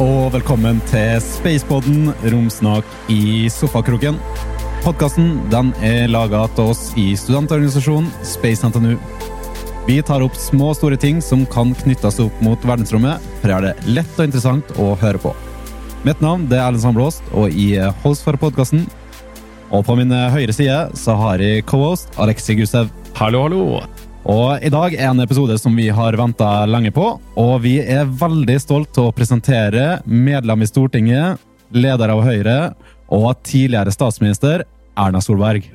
Og velkommen til Spacepodden, romsnak i sofakroken. Podkasten er laga av oss i studentorganisasjonen Space NTNU. Vi tar opp små og store ting som kan knyttes opp mot verdensrommet, for det er det lett og interessant å høre på. Mitt navn det er Erlend Sandblåst, og jeg er host for podkasten. Og på min høyre side så har jeg co-host Alexi Gusev. Hallo, hallo. Og I dag er en episode som vi har venta lenge på, og vi er veldig stolt til å presentere medlem i Stortinget, leder av Høyre og tidligere statsminister Erna Solberg.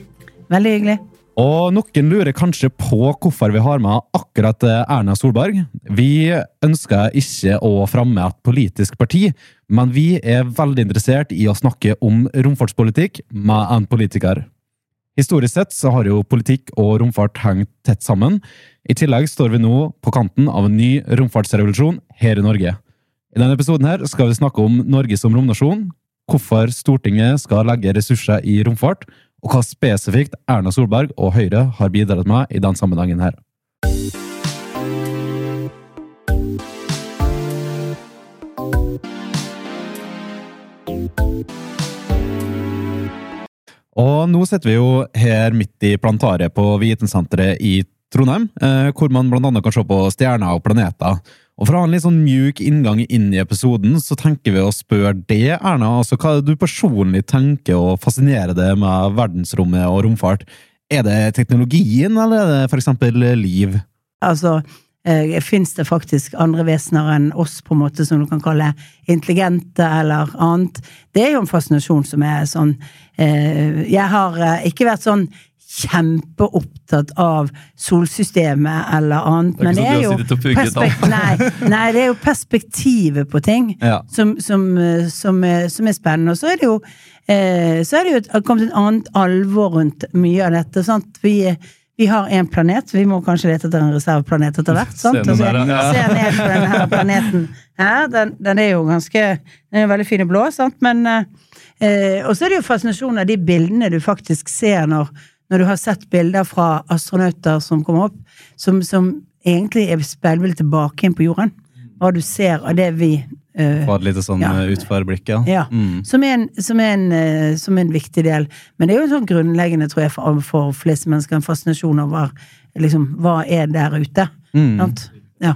Veldig hyggelig. Og noen lurer kanskje på hvorfor vi har med akkurat Erna Solberg. Vi ønsker ikke å fremme et politisk parti, men vi er veldig interessert i å snakke om romfartspolitikk med en politiker. Historisk sett så har jo politikk og romfart hengt tett sammen. I tillegg står vi nå på kanten av en ny romfartsrevolusjon her i Norge. I denne episoden her skal vi snakke om Norge som romnasjon, hvorfor Stortinget skal legge ressurser i romfart, og hva spesifikt Erna Solberg og Høyre har bidratt med i den sammenhengen her. Og nå sitter vi jo her midt i plantaret på Vitensenteret i Trondheim, eh, hvor man annet kan se på stjerner og planeter. Og For å ha en litt sånn mjuk inngang inn i episoden, så tenker vi å spørre det, Erna. altså Hva er det du personlig tenker og fascinerer deg med verdensrommet og romfart? Er det teknologien, eller er det eksempel liv? Altså, eh, fins det faktisk andre vesener enn oss, på en måte, som du kan kalle intelligente eller annet? Det er jo en fascinasjon som er sånn eh, Jeg har eh, ikke vært sånn kjempeopptatt av solsystemet eller annet, Det men det er sånn jo du har sittet og pugget perspek- nei, nei, det er jo perspektivet på ting Ja. som, som, eh, som, er, som er spennende. Og så er det jo eh, så er det jo et, kommet et annet alvor rundt mye av dette. Sant? Vi, vi har én planet, vi må kanskje lete etter en reserveplanet etter hvert. Sant? Se ja. se ned på denne planeten. Ja, den, den er jo ganske Den er veldig fin og blå, sant? men eh, eh, Og så er det jo fascinasjonen av de bildene du faktisk ser når, når du har sett bilder fra astronauter som kommer opp, som, som egentlig er speilbildet tilbake inn på jorden. Hva du ser av det vi Få et lite sånn Ja. ja. utfor blikket. ja, Mm. som, er en, som, er en, eh, som er en viktig del. Men det er jo sånn grunnleggende, tror jeg, for, for fleste mennesker, en fascinasjon over liksom, hva er der ute. Mm. Ja.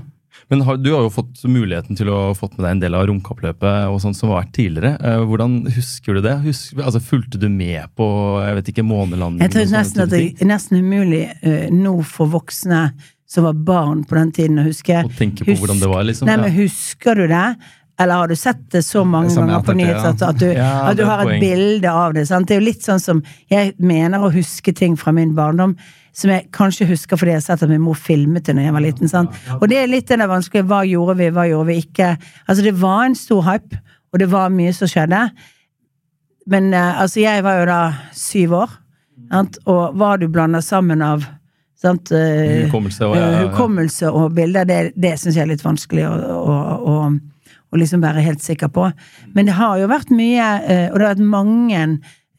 Men har, du har jo fått muligheten til å fått med deg en del av romkappløpet og sånt som har vært tidligere. Eh, hvordan husker du det? Husk, altså, Fulgte du med på jeg vet ikke, månelandingen? Jeg tror nesten at det er nesten umulig uh, nå for voksne som var barn på den tiden, å huske. Og tenke på hvordan det var, liksom? Nei, men husker du det? Eller har du sett det så mange Som ganger på nyheter at, at, du, Ja, at du har et poeng. bilde av det? Sant? Det er jo litt sånn som Jeg mener å huske ting fra min barndom som jeg kanskje husker fordi jeg har sett at min mor filmet det når jeg var liten. Sant? Og det er litt den der vanskelige hva gjorde vi, hva gjorde vi ikke? Altså, det var en stor hype, og det var mye som skjedde. Men eh, altså, jeg var jo da syv år, sant? og hva du blander sammen av sant? eh, Hukommelse og ja, ja, ja. Hukommelse og bilder, det, det syns jeg er litt vanskelig å, å, å, å liksom være helt sikker på. Men det har jo vært mye, eh, og det har vært mange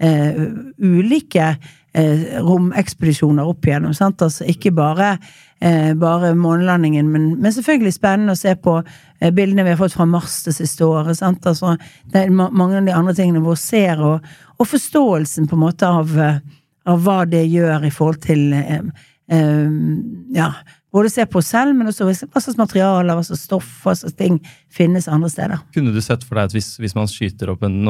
uh, ulike uh, romekspedisjoner opp igjennom. Sant? Altså ikke bare, uh, bare månelandingen, men, men selvfølgelig spennende å se på eh, bildene vi har fått fra Mars det siste året. Sant? Altså, det er mange av de andre tingene hvor ser og, og forståelsen på en måte av, eh, av hva det gjør i forhold til eh, eh, ja, både se på selv, men også hva slags materialer, hva slags stoff, hva slags ting finnes andre steder. Kunne du sett for deg at hvis, hvis man skyter opp en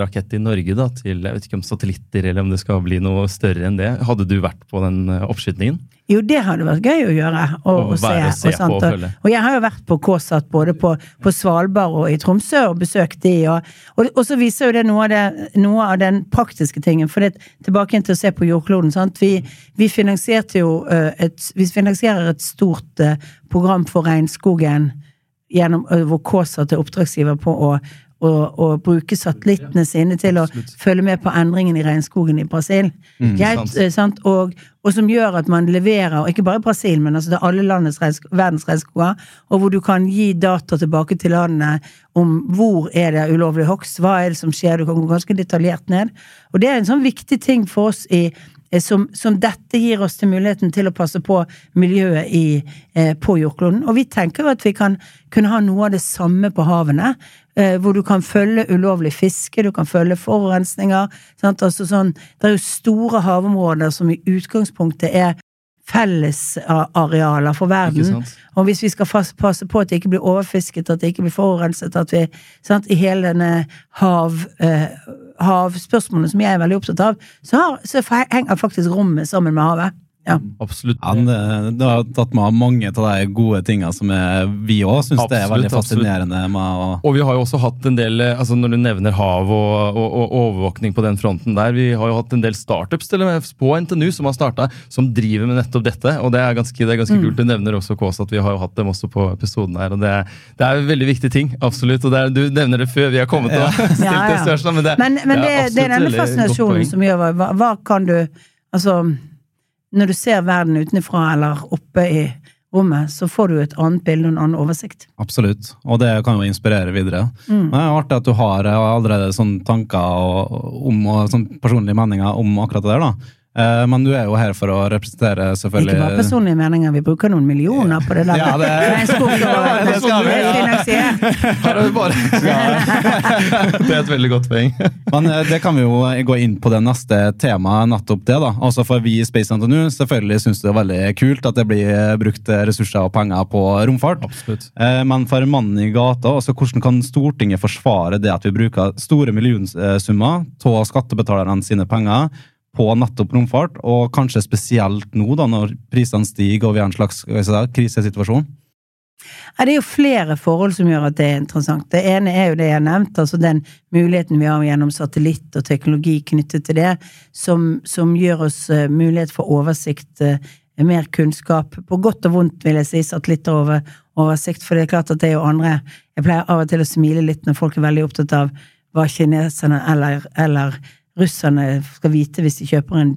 rakett i Norge da, til jeg vet ikke om satellitter, eller om det skal bli noe større enn det, hadde du vært på den oppskytningen? oppskytingen? Jo, det hadde vært gøy å gjøre. Og, Å og se, se og, på og og jeg har jo vært på KSAT både på, på Svalbard og i Tromsø og besøkt de, og, så viser jo det noe det, noe av den praktiske tingen. For det, tilbake til å se på jordkloden. Sant? Vi, vi finansierte jo eh, et, vi finansierer et stort eh, program for regnskogen gjennom, eh, hvor KSAT er oppdragsgiver på å å, å bruke satellittene sine til å følge med på endringen i regnskogen i Brasil. Jeg, sant. eh? Og, og som gjør at man leverer, ikke bare i Brasil, men altså til alle landets verdens regnskoger, og hvor du kan gi data tilbake til landene om hvor er det ulovlig hogst, hva er det som skjer, du kan gå ganske detaljert ned. Og det er en sånn viktig ting for oss i eh, som, som dette gir oss til muligheten til å passe på miljøet i, eh, på jordkloden. Og vi tenker jo at vi kan kunne ha noe av det samme på havene. Eh, hvor du kan følge ulovlig fiske, du kan følge forurensninger. Sant? Altså sånn, det er jo store havområder som i utgangspunktet er fellesarealer for verden. Og hvis vi skal passe på at det ikke blir overfisket, at det ikke blir forurenset, at vi sant, I hele denne hav, eh, havspørsmålet som jeg er veldig opptatt av, så, har, så henger faktisk rommet sammen med havet. Ja. Absolutt. Ja, det, det har tatt med mange av de gode tingene som er, vi òg syns det er veldig fascinerende med å Og vi har jo også hatt en del, eh, altså når du nevner hav og, og, og overvåkning på den fronten der, vi har jo hatt en del startups til og med på NTNU som har starta, som driver med nettopp dette. Og det er ganske, det er ganske kult. Du nevner også Kås at vi har jo hatt dem også på episoden her. og Det, det er en veldig viktig ting, absolutt. og det er, Du nevner det før vi har kommet og stilt Ja, det ja. spørsmålet, men det, Men, men det, er det er absolutt denne veldig godt fascinasjonen poeng. som gjør hva, hva kan du Altså, når du ser verden utenfra eller oppe i rommet, så får du et annet bilde og en annen oversikt. Absolutt, og det kan jo inspirere videre. Men det er artig at du har allerede sånne tanker og, om, og sånne personlige meninger om akkurat det der. da. Eh, Men du er jo her for å representere selvfølgelig Ikke bare personlige meninger, vi bruker noen millioner på det der. Ja, det- det skal vi. Er. Her er vi bare Det er et veldig godt poeng. Men eh, det kan vi jo gå inn på det neste temaet, nettopp det. da. Altså For vi i Space NTNU selvfølgelig syns det er veldig kult at det blir brukt ressurser og penger på romfart. Absolutt. Eh, Men for mannen i gata, altså hvordan kan Stortinget forsvare det at vi bruker store millionsummer av skattebetalerne sine penger på nettopp romfart, og kanskje spesielt nå, da når prisene stiger og vi har en slags vi krisesituasjon? Ja, det er jo flere forhold som gjør at det er interessant. Det ene er jo det jeg har nevnt, altså den muligheten vi har gjennom satellitt og teknologi knyttet til det, som, som gjør oss eh, mulighet for oversikt, eh, mer kunnskap. På godt og vondt, vil jeg si, satellitter over oversikt, for det er klart at det er jo andre Jeg pleier av og til å smile litt når folk er veldig opptatt av hva kineserne eller, eller russerne skal vite hvis de kjøper en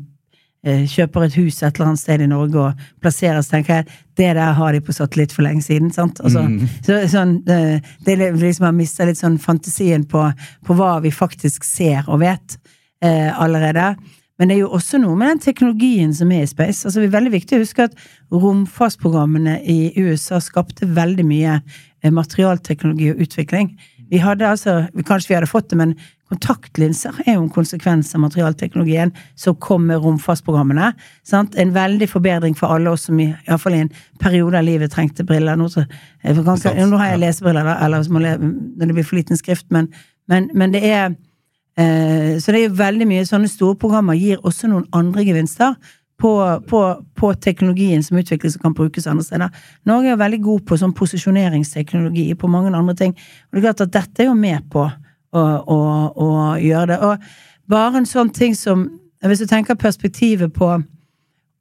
eh, kjøper et hus et eller annet sted i Norge og plasserer, så tenker jeg det der har de på satellitt for lenge siden. sant? Altså, så, sånn, det, det er liksom har mister litt sånn fantasien på, på hva vi faktisk ser og vet eh, allerede. Men det er jo også noe med den teknologien som er i space. Altså, det er veldig viktig å huske at romfartsprogrammene i USA skapte veldig mye eh, materialteknologi og utvikling. Vi hadde altså, Kanskje vi hadde fått det, men kontaktlinser er jo en konsekvens av materialteknologien som kom med romfartsprogrammene. Sant? En veldig forbedring for alle oss som i, i, hvert fall i en periode av livet trengte briller. Nå, så, jeg kan, ikke- nå har jeg lesebriller, da, eller når det blir for liten skrift, men, men, men det er eh, Så det er jo veldig mye sånne store programmer gir også noen andre gevinster. På, på, på teknologien som utvikles og kan brukes andre steder. Norge er veldig god på sånn posisjoneringsteknologi på mange andre ting. Og det er klart at dette er jo med på å, og, og gjøre det. Og bare en sånn ting som Hvis du tenker perspektivet på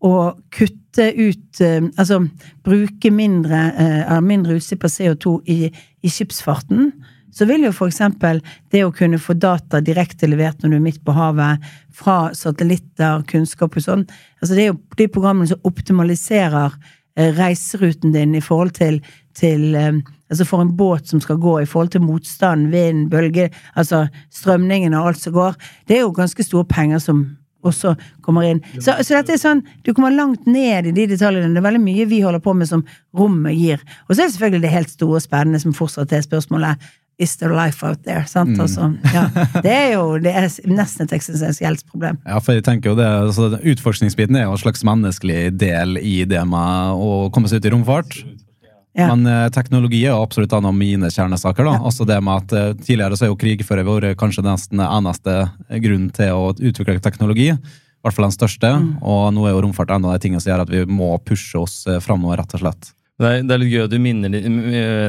å kutte ut eh, Altså bruke mindre, eh, mindre utslipp av CO2 i, i skipsfarten, så vil jo eksempel det å kunne få data direkte levert når du er midt på havet, fra satellitter, kunnskap og sånn altså Det er jo de programmene som optimaliserer eh, reiseruten din i forhold til, til Altså for en båt som skal gå i forhold til motstand, vind, bølge, altså strømningen og alt som går. Det er jo ganske store penger som også kommer inn. Så, så dette er sånn, du kommer langt ned i de detaljene. Det er veldig mye vi holder på med som rommet gir. Og så er det selvfølgelig det helt store og spennende som fortsatt er spørsmålet Is there life out there? Sant? Altså, ja. Det er jo det er nesten et eksistensielt problem. Ja, for jeg tenker jo det, altså, Utforskningsbiten er jo en slags menneskelig del i det med å komme seg ut i romfart. Ja. Men eh, teknologi er absolutt en av mine kjernesaker. da. Altså det med at eh, Tidligere så er jo krigføring vært kanskje nesten eneste grunn til å utvikle teknologi. I hvert fall den største. Mm. Og nå er jo romfart en av de tingene som gjør at vi må pushe oss eh, framover, rett og slett. Det er, det er litt gøy at du minner,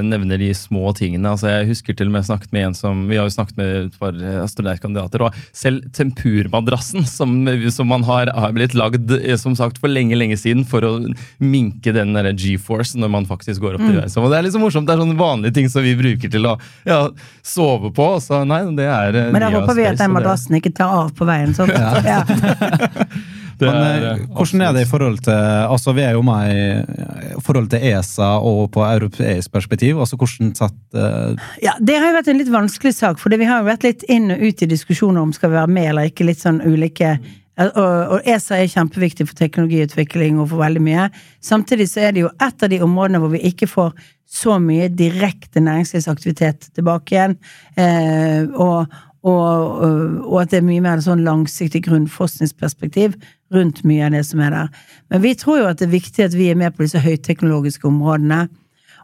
nevner de små tingene. Altså, jeg husker til og med snakket med en som Vi har jo snakket med et par astronautkandidater, og selv tempurmadrassen som, som man har, har blitt lagd eh, som sagt for lenge lenge siden for å minke den G-force når man faktisk går opp til reise. Og det er så morsomt. Det er sånne vanlige ting som vi bruker til å ja, sove på. Så nei, det er eh, Men da håper vi at den madrassen ikke tar av på veien. Sånn. Ja. det Men er, eh, eh, hvordan er det i forhold til altså Vi er jo med i forhold til ESA og på europeisk perspektiv. altså hvordan sett uh... Ja, Det har jo vært en litt vanskelig sak, for vi har jo vært litt inn og ut i diskusjoner om skal vi være med eller ikke. Litt sånn ulike Og, og ESA er kjempeviktig for teknologiutvikling og for veldig mye. Samtidig så er det jo et av de områdene hvor vi ikke får så mye direkte næringslivsaktivitet tilbake igjen. Eh, og, og, og, at det er mye mer sånn langsiktig grunnforskningsperspektiv rundt mye av det som er der. Men vi tror jo at det er viktig at vi er med på disse høyteknologiske områdene.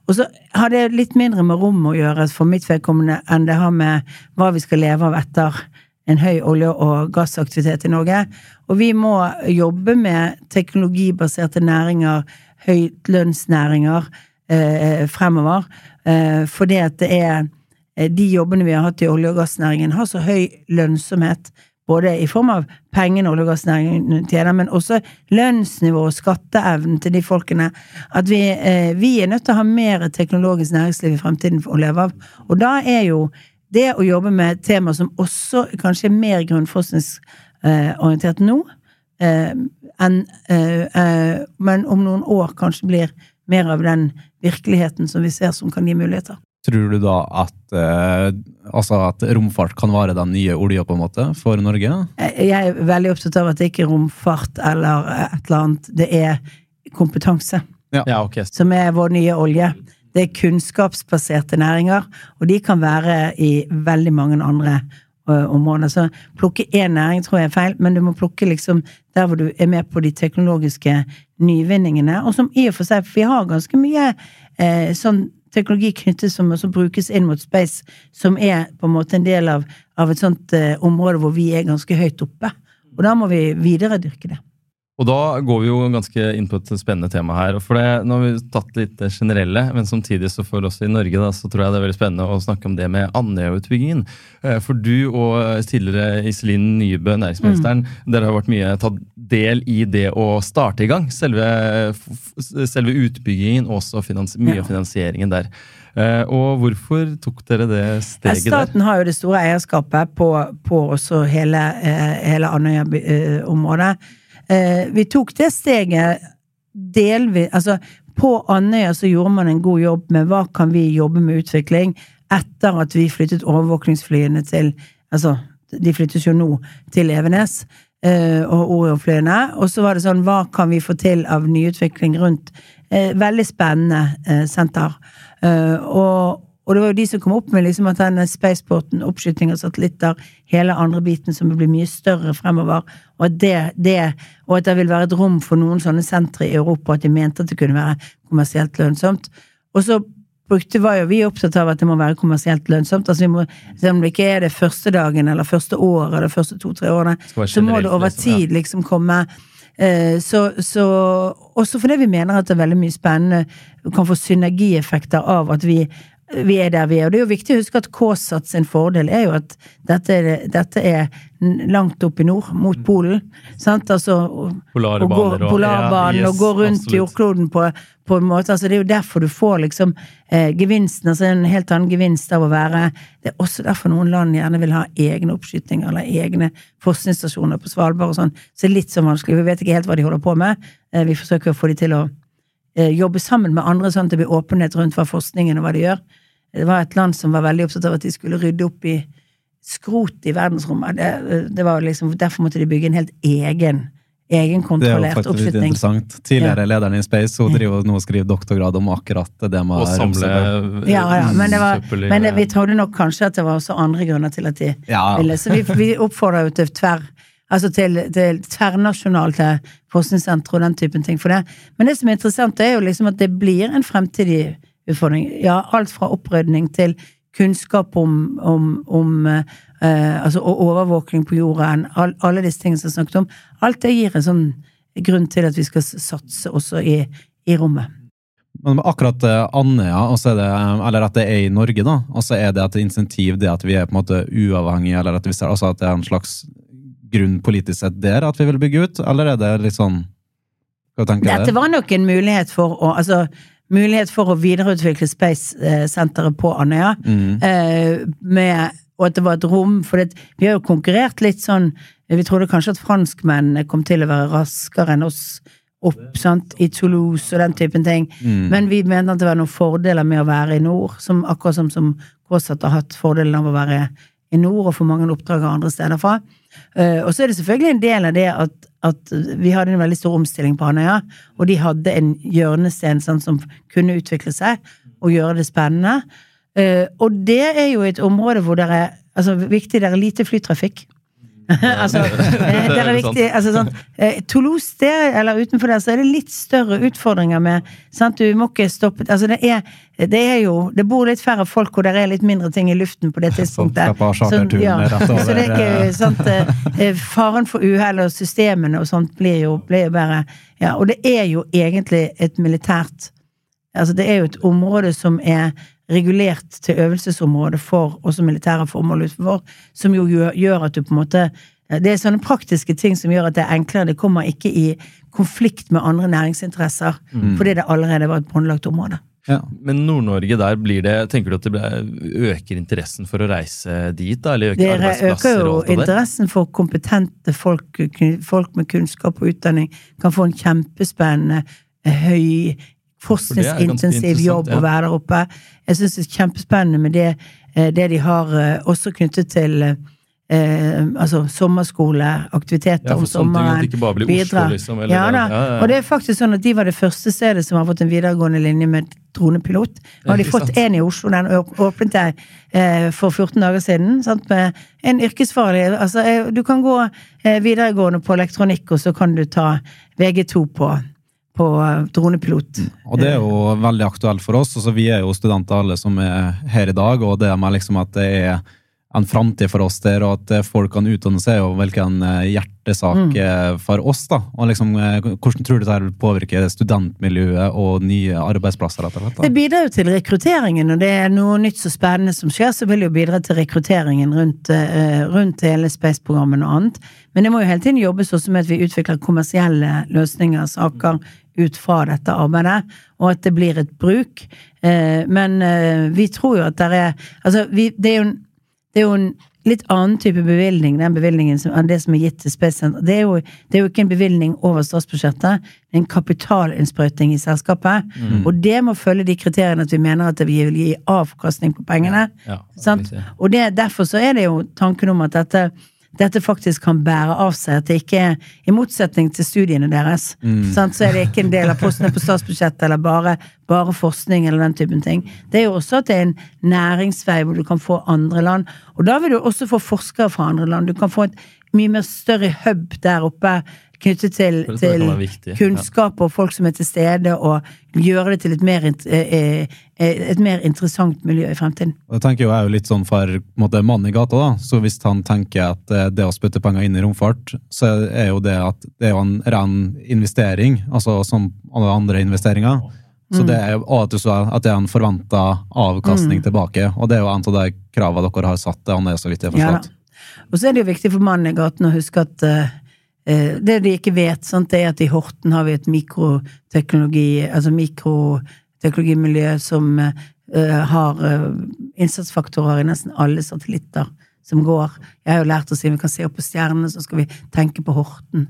Og så har det litt mindre med rom å gjøre for mitt vedkommende enn det har med hva vi skal leve av etter en høy olje- og gassaktivitet i Norge. Og vi må jobbe med teknologibaserte næringer, høytlønnsnæringer, eh, fremover. Eh, fordi at det er De jobbene vi har hatt i olje- og gassnæringen, har så høy lønnsomhet. Både i form av pengene olje- og gassnæringen tjener, men også lønnsnivå og skatteevnen til de folkene. At vi, eh, vi er nødt til å ha mer teknologisk næringsliv i fremtiden for å leve av. Og da er jo det å jobbe med temaer som også kanskje er mer grunnforskningsorientert nå, eh, enn eh, eh, Men om noen år kanskje blir mer av den virkeligheten som vi ser som kan gi muligheter. Tror du da at, eh, altså at romfart kan være den nye olja på en måte for Norge? Jeg er veldig opptatt av at det ikke er romfart eller et eller annet. Det er kompetanse Ja, ok. som er vår nye olje. Det er kunnskapsbaserte næringer, og de kan være i veldig mange andre ø, områder. Så plukke én næring tror jeg er feil, men du må plukke liksom der hvor du er med på de teknologiske nyvinningene, og som i og for seg For vi har ganske mye eh, sånn teknologi knyttet som også brukes inn mot space, som er på en måte en del av, av et sånt eh, område hvor vi er ganske høyt oppe. Og da må vi videredyrke det. Og da går vi jo ganske inn på et spennende tema her. for det, Nå har vi tatt litt det generelle, men samtidig så for oss i Norge da, så tror jeg det er veldig spennende å snakke om det med Andøya-utbyggingen. Eh, For du og tidligere Iselin Nybø, næringsministeren, dere har vært mye tatt del i det å starte i gang selve, selve utbyggingen og også finans, mye Ja. av finansieringen der. Eh, Og hvorfor tok dere det Ja, steget der? Staten har jo det store eierskapet på, på også hele, eh, hele Andøya-området. Eh, vi tok det steget delvis Altså, på Andøya så gjorde man en god jobb med hva kan vi jobbe med utvikling etter at vi flyttet overvåkningsflyene til Altså, de flyttes jo nå til Evenes. eh, og Orion-flyene. Og så var det sånn, hva kan vi få til av nyutvikling rundt eh, veldig spennende senter. Og, og det var jo de som kom opp med liksom at denne spaceporten, oppskyting av satellitter, hele andre biten som vil bli mye større fremover, og at det, det og at det vil være et rom for noen sånne sentre i Europa, at de mente at det kunne være kommersielt lønnsomt. Og så brukte, var jo vi opptatt av at det må være kommersielt lønnsomt. altså vi må, Selv om det ikke er det første dagen, eller første året, eller første to-tre årene, så må det over tid liksom komme eh, så, så Også fordi vi mener at det er veldig mye spennende, kan få synergieffekter av at vi vi er der vi er. Og det er jo viktig å huske at KSAT sin fordel er jo at dette er, dette er langt opp i nord, mot Polen. Sant? Altså, Polare og gå, Polarbanen ja, yes, og gå rundt jordkloden på, på en måte. Altså, det er jo derfor du får liksom eh, gevinsten, altså en helt annen gevinst av å være Det er også derfor noen land gjerne vil ha egne oppskytinger eller egne forskningsstasjoner på Svalbard og sånn. Så det er litt så vanskelig. Vi vet ikke helt hva de holder på med. Eh, vi forsøker å få de til å jobbe sammen med andre, sånn at det blir åpenhet rundt hva forskningen og hva de gjør. Det var et land som var veldig opptatt av at de skulle rydde opp i skrot i verdensrommet. Det, det var liksom, derfor måtte de bygge en helt egen, Det er jo faktisk litt interessant. Tidligere lederen i Space hun driver nå og skriver doktorgrad om akkurat det med å samle. Ja, ja, men, det var, men det, vi trodde nok kanskje at det var også andre grunner til at de Ja. ville. Så vi, vi oppfordra jo til tverr Altså til, til tverrnasjonale forskningssentre og den typen ting for det. Men det som er interessant, er jo liksom at det blir en fremtidig utfordring. Ja, alt fra opprydning til kunnskap om, om, om eh, altså, overvåkning på jorden. All, alle disse tingene som jeg snakket om. Alt det gir en sånn grunn til at vi skal satse også i, i rommet. Men akkurat eh, Andøya, er det, eller at det er i Norge, da, og så er det et insentiv det at vi er på en måte uavhengige, eller at, vi ser, altså at det er en slags grunn politisk sett der at vi vil bygge ut, eller er det litt sånn Hva tenker Dette var nok en mulighet for å altså, mulighet for å videreutvikle Space-senteret på Andøya. Mm. eh, med, og at det var et rom For det, vi har jo konkurrert litt sånn Vi trodde kanskje at franskmennene kom til å være raskere enn oss opp sant, i Toulouse og den typen ting. Mm. Men vi mente at det var noen fordeler med å være i nord, som, akkurat som, som Kåsat har hatt fordelen av å være i nord, og få mange oppdrag andre steder fra. Eh, og så er det selvfølgelig en del av det at, at vi hadde en veldig stor omstilling på Andøya, og de hadde en hjørnesten sånn, som kunne utvikle seg og gjøre det spennende. Eh, og det er jo et område hvor det er altså, viktig, det er lite flytrafikk. altså, eh, det er viktig altså, sånn, eh, Toulouse, det, eller utenfor der, så er det litt større utfordringer med sant? Du må ikke stoppe altså, det, er, det er jo Det bor litt færre folk, og det er litt mindre ting i luften på det tidspunktet. Så, ja, så det er ikke sant eh, eh, Faren for uhell og systemene og sånt blir jo, blir jo bare Ja, og det er jo egentlig et militært Altså, det er jo et område som er regulert til øvelsesområde for også militære formål utenfor, som jo gjør, gjør at du på en måte Det er sånne praktiske ting som gjør at det er enklere. Det kommer ikke i konflikt med andre næringsinteresser, fordi det allerede var et båndlagt område. Ja. Men Nord-Norge, der blir det Tenker du at det ble, øker interessen for å reise dit? da, Eller øker Det øker jo interessen for kompetente folk, folk med kunnskap og utdanning, kan få en kjempespennende, eh, høy, forskningsintensiv jobb ja. å være der oppe. Jeg syns det er kjempespennende med det, eh, det de har eh, også knyttet til eh, altså sommerskoleaktiviteter Ja, om sommeren. at det ikke bare blir Oslo, liksom, ja, da. ja, ja. Og det er faktisk sånn at de var det første stedet som har fått en videregående linje med dronepilot. Nå har de fått én i Oslo, den åpnet jeg eh, for 14 dager siden. Sant? Med en yrkesfaglig Altså, eh, du kan gå eh, videregående på elektronikk, og så kan du ta VG2 på, på eh, dronepilot. Og det er jo veldig aktuelt for oss. Altså, vi er jo studenter alle som er her i dag, og det med liksom at det er en framtid for oss der, og at eh, folk kan utdanne seg, og hvilken eh, hjertesak mm. for oss. da. Og liksom, eh, Hvordan tror du det vil påvirke studentmiljøet og nye arbeidsplasser? rett og slett? Det bidrar jo til rekrutteringen, og det er noe nytt så spennende som skjer, så vil det jo bidra til rekrutteringen rundt, eh, rundt hele Space-programmet og annet. Men det må jo hele tiden jobbes også med at vi utvikler kommersielle løsninger, saker, ut fra dette arbeidet, og at det blir et bruk. Eh, Men eh, vi tror jo at det er Altså, vi, det er en det er jo en litt annen type bevilgning, den bevilgningen som, enn det som er gitt til Space Center. Det det er jo ikke en bevilgning over statsbudsjettet, det er en kapitalinnsprøyting i selskapet. Og det må følge de kriteriene at vi mener at det vil gi avkastning på pengene. Ja, si. Og det, derfor så er det jo tanken om at dette, dette faktisk kan bære av seg. At det ikke er, i motsetning til studiene deres, sant? så er det ikke en del av postene på statsbudsjettet eller bare, bare forskning eller den typen ting. Det er jo også at det er en næringsvei hvor du kan få andre land. Og da vil du også få forskere fra andre land. Du kan få et mye mer større hub der oppe knyttet til, til ja. kunnskap og folk som er til stede, og gjøre det til et mer, int- eh, eh, et mer interessant miljø i fremtiden. Og det tenker jo jeg jo litt sånn for måte, mannen i gata. da, så Hvis han tenker at eh, det å spytte penger inn i romfart, så er jo det at det er jo en ren investering, altså som alle andre investeringer. Så det er og at, du sa at det er en forventa avkastning tilbake, og det er jo en av de kravene dere har satt Det er så vidt jeg har Ja forstått. Og så er det jo viktig for mannen i gaten å huske at eh, eh, det de ikke vet, sant, er at i Horten har vi et mikroteknologi, altså mikroteknologimiljø som eh, har eh, innsatsfaktorer i nesten alle satellitter som går. Jeg har jo lært å si vi kan se opp på stjernene, så skal vi tenke på Horten.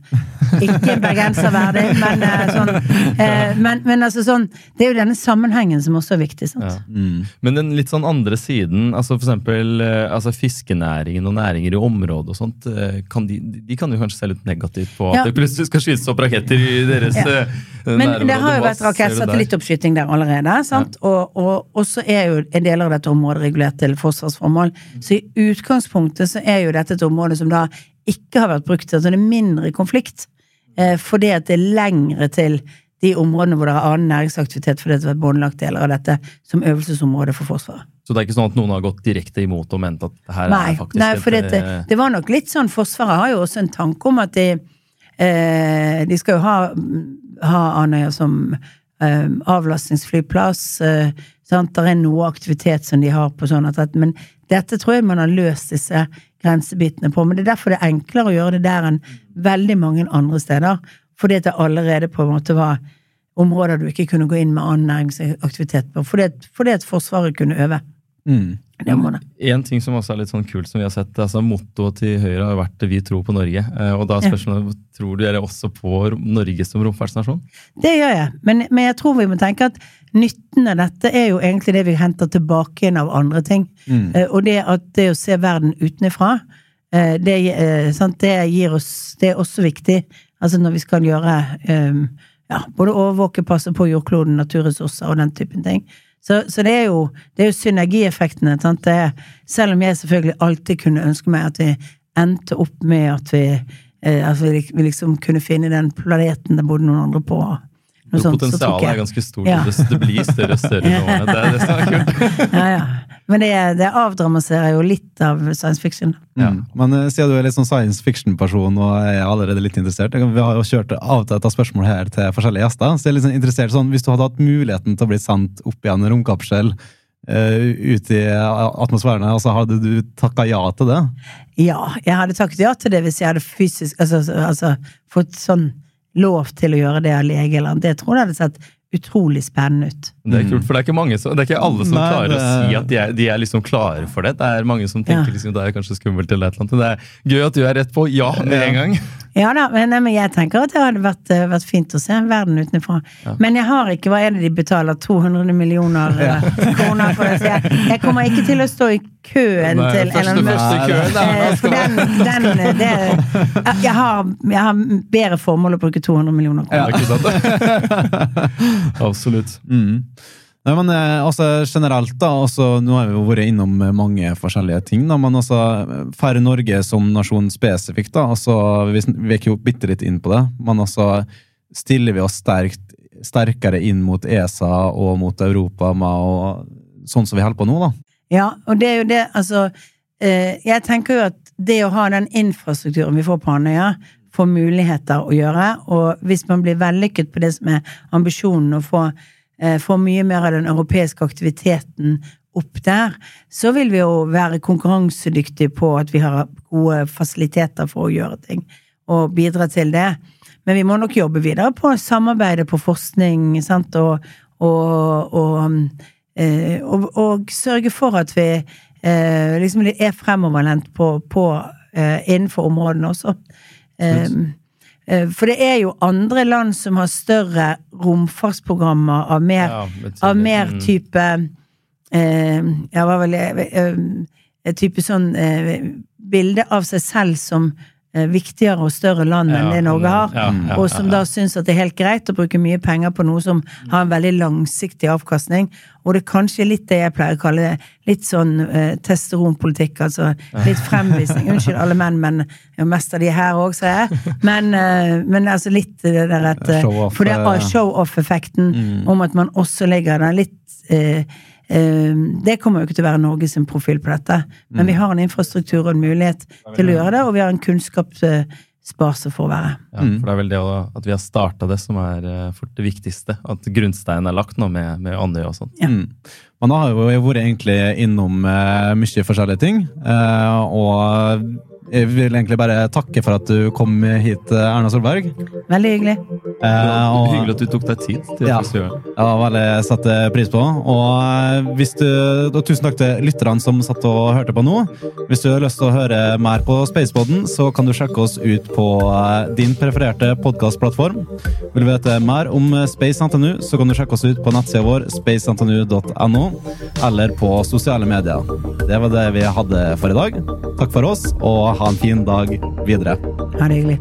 Ikke en bergenser verdig, men, eh, sånn, eh, men, men altså sånn Det er jo denne sammenhengen som også er viktig. sant? Ja. Mm. Men den litt sånn andre siden, altså for eksempel eh, altså fiskenæringen og næringer i området og sånt, kan de, de kan jo kanskje se litt negativt på Ja. at det plutselig skal skytes opp raketter i deres Ja. Men det har jo vært rakettsatellittoppskyting der? allerede. Sant? Og, og, og så er jo en del av dette området regulert til forsvarsformål. Så i utgangspunktet så er jo dette et område som da ikke har vært brukt altså det er mindre konflikt. Eh, fordi at det er lengre til de områdene hvor det er annen næringsaktivitet fordi det har vært båndlagt deler av dette som øvelsesområde for Forsvaret. Så det er ikke sånn at noen har gått direkte imot og ment at det her Nei, er faktisk nei for det, eh, det var nok litt sånn Forsvaret har jo også en tanke om at de eh, De skal jo ha, ha Andøya som eh, avlastningsflyplass. Eh, sant? Det er noe aktivitet som de har på sånn at- Men dette tror jeg man har løst disse grensebitene på. Men det er derfor det er enklere å gjøre det der enn veldig mange andre steder. Fordi det allerede på en måte var områder du ikke kunne gå inn med annen næringsaktivitet på. Fordi fordi at Forsvaret kunne øve. Mm. Det må det. En ting som også er litt sånn kult, som vi har sett, altså Mottoet til Høyre har vært 'Vi tror på Norge'. Eh, og da er spørsmålet, Tror du dere også på Norge som romfartsnasjon? Det gjør jeg, men, men, jeg tror vi må tenke at nytten av dette er jo egentlig det vi henter tilbake igjen av andre ting. Mm. Uh, og det at det å se verden utenfra, uh, det, uh, det, gir oss Det er også viktig. Altså når vi skal gjøre um, ja, både overvåke, passe på jordkloden, naturressurser og den typen ting. Så, så, det, er jo, det er jo synergieffektene. Det, selv om jeg selvfølgelig alltid kunne ønske meg at vi endte opp med at vi, eh, at vi, vi liksom kunne finne den planeten det bodde noen andre på. Potensialet er ganske stort. Ja. Det, blir større og større nå. Det er det som er kult. ja, ja. Men det, det avdramatiserer jo litt av science fiction. Ja. Men uh, siden du er litt sånn science fiction-person og er allerede litt interessert Vi har jo kjørt av til et spørsmål her til forskjellige gjester. så jeg er litt sånn interessert sånn, Hvis du hadde hatt muligheten til å bli sendt opp i en romkapsel uh, ut i atmosfæren, altså hadde du takka ja til det? Ja, jeg hadde takket ja til det hvis jeg hadde fysisk altså, altså fått sånn lov til å gjøre det av lege eller annet. Det tror jeg hadde sett utrolig spennende ut. Det er kult, for det er ikke, mange som, det er ikke alle som Nei, klarer å si at de er, de er, liksom klare for det. Det er mange som tenker ja. liksom, det er kanskje skummelt eller et eller annet. Det er gøy at du er rett på ja med en gang. Ja da, men, men, jeg tenker at det hadde vært, eh, vært fint å se verden utenfra. Ja. Men jeg har ikke Hva er det de betaler? 200 millioner ja. Eh, kroner for det? Så jeg, jeg, kommer ikke til å stå i køen Nei, til Elon Musk. Eh, for den, den det, jeg, har, jeg har bedre formål å bruke 200 millioner kroner. Ja, Absolutt. Mm. Nei, men eh, altså, generelt, da, altså, nå har vi jo vært innom mange forskjellige ting, da, men altså, færre Norge som nasjon spesifikt, da, altså, vi, gikk jo bitte litt inn på det, men altså, stiller vi oss sterkt, sterkere inn mot ESA og mot Europa med og sånn som vi holder på nå, da? Ja, og det er jo det, altså eh, Jeg tenker jo at det å ha den infrastrukturen vi får på Andøya, får muligheter å gjøre, og hvis man blir vellykket på det som er ambisjonen, å få Eh, får mye mer av den europeiske aktiviteten opp der, så vil vi jo være konkurransedyktige på at vi har gode fasiliteter for å gjøre ting, og bidra til det. Men vi må nok jobbe videre på samarbeidet på forskning, sant, og, og, og, og, og sørge for at vi eh, liksom er fremoverlent på, på innenfor områdene også. Um, Eh, for det er jo andre land som har større romfartsprogrammer av mer, ja, av mer mm. type eh, Ja, hva vel eh, Type sånn eh, bilde av seg selv som Eh, viktigere og større land enn det Norge har, ja, ja, og som da syns at det er helt greit å bruke mye penger på noe som har en veldig langsiktig avkastning. Og det er kanskje litt det jeg pleier å kalle det, litt sånn eh, testosteronpolitikk, altså litt fremvisning. Unnskyld alle menn, men jo mest av de her òg, ser jeg. Men, eh, men, altså litt det der at For det er show-off-effekten mm. om at man også legger den litt Ehm, det kommer jo ikke til å være Norges profil på dette, men vi mm. har en infrastruktur og en mulighet til å gjøre det, og vi har en kunnskapsbase for å være. Ja, for det er vel det at vi har starta det som er fort det viktigste. At grunnsteinen er lagt nå med, med Andøya og sånn. Ja. Man Men da har vi jo vært egentlig innom uh, mye forskjellige ting. Uh, og jeg vil egentlig bare takke for at du kom hit, Erna Solberg. Veldig hyggelig. Eh, og, hyggelig at du tok deg tid. til ja, ja, veldig satte pris på. Og, eh, hvis du, og tusen takk til lytterne som satt og hørte på nå. Hvis du har lyst til å høre mer på Spaceboden, så kan du sjekke oss ut på eh, din prefererte podkastplattform. Vil du vite mer om Space NTNU, så kan du sjekke oss ut på nettsida vår spacentnu.no, eller på sosiale medier. Det var det vi hadde for i dag. Takk for oss. og ha en fin dag videre. Ha det hyggelig.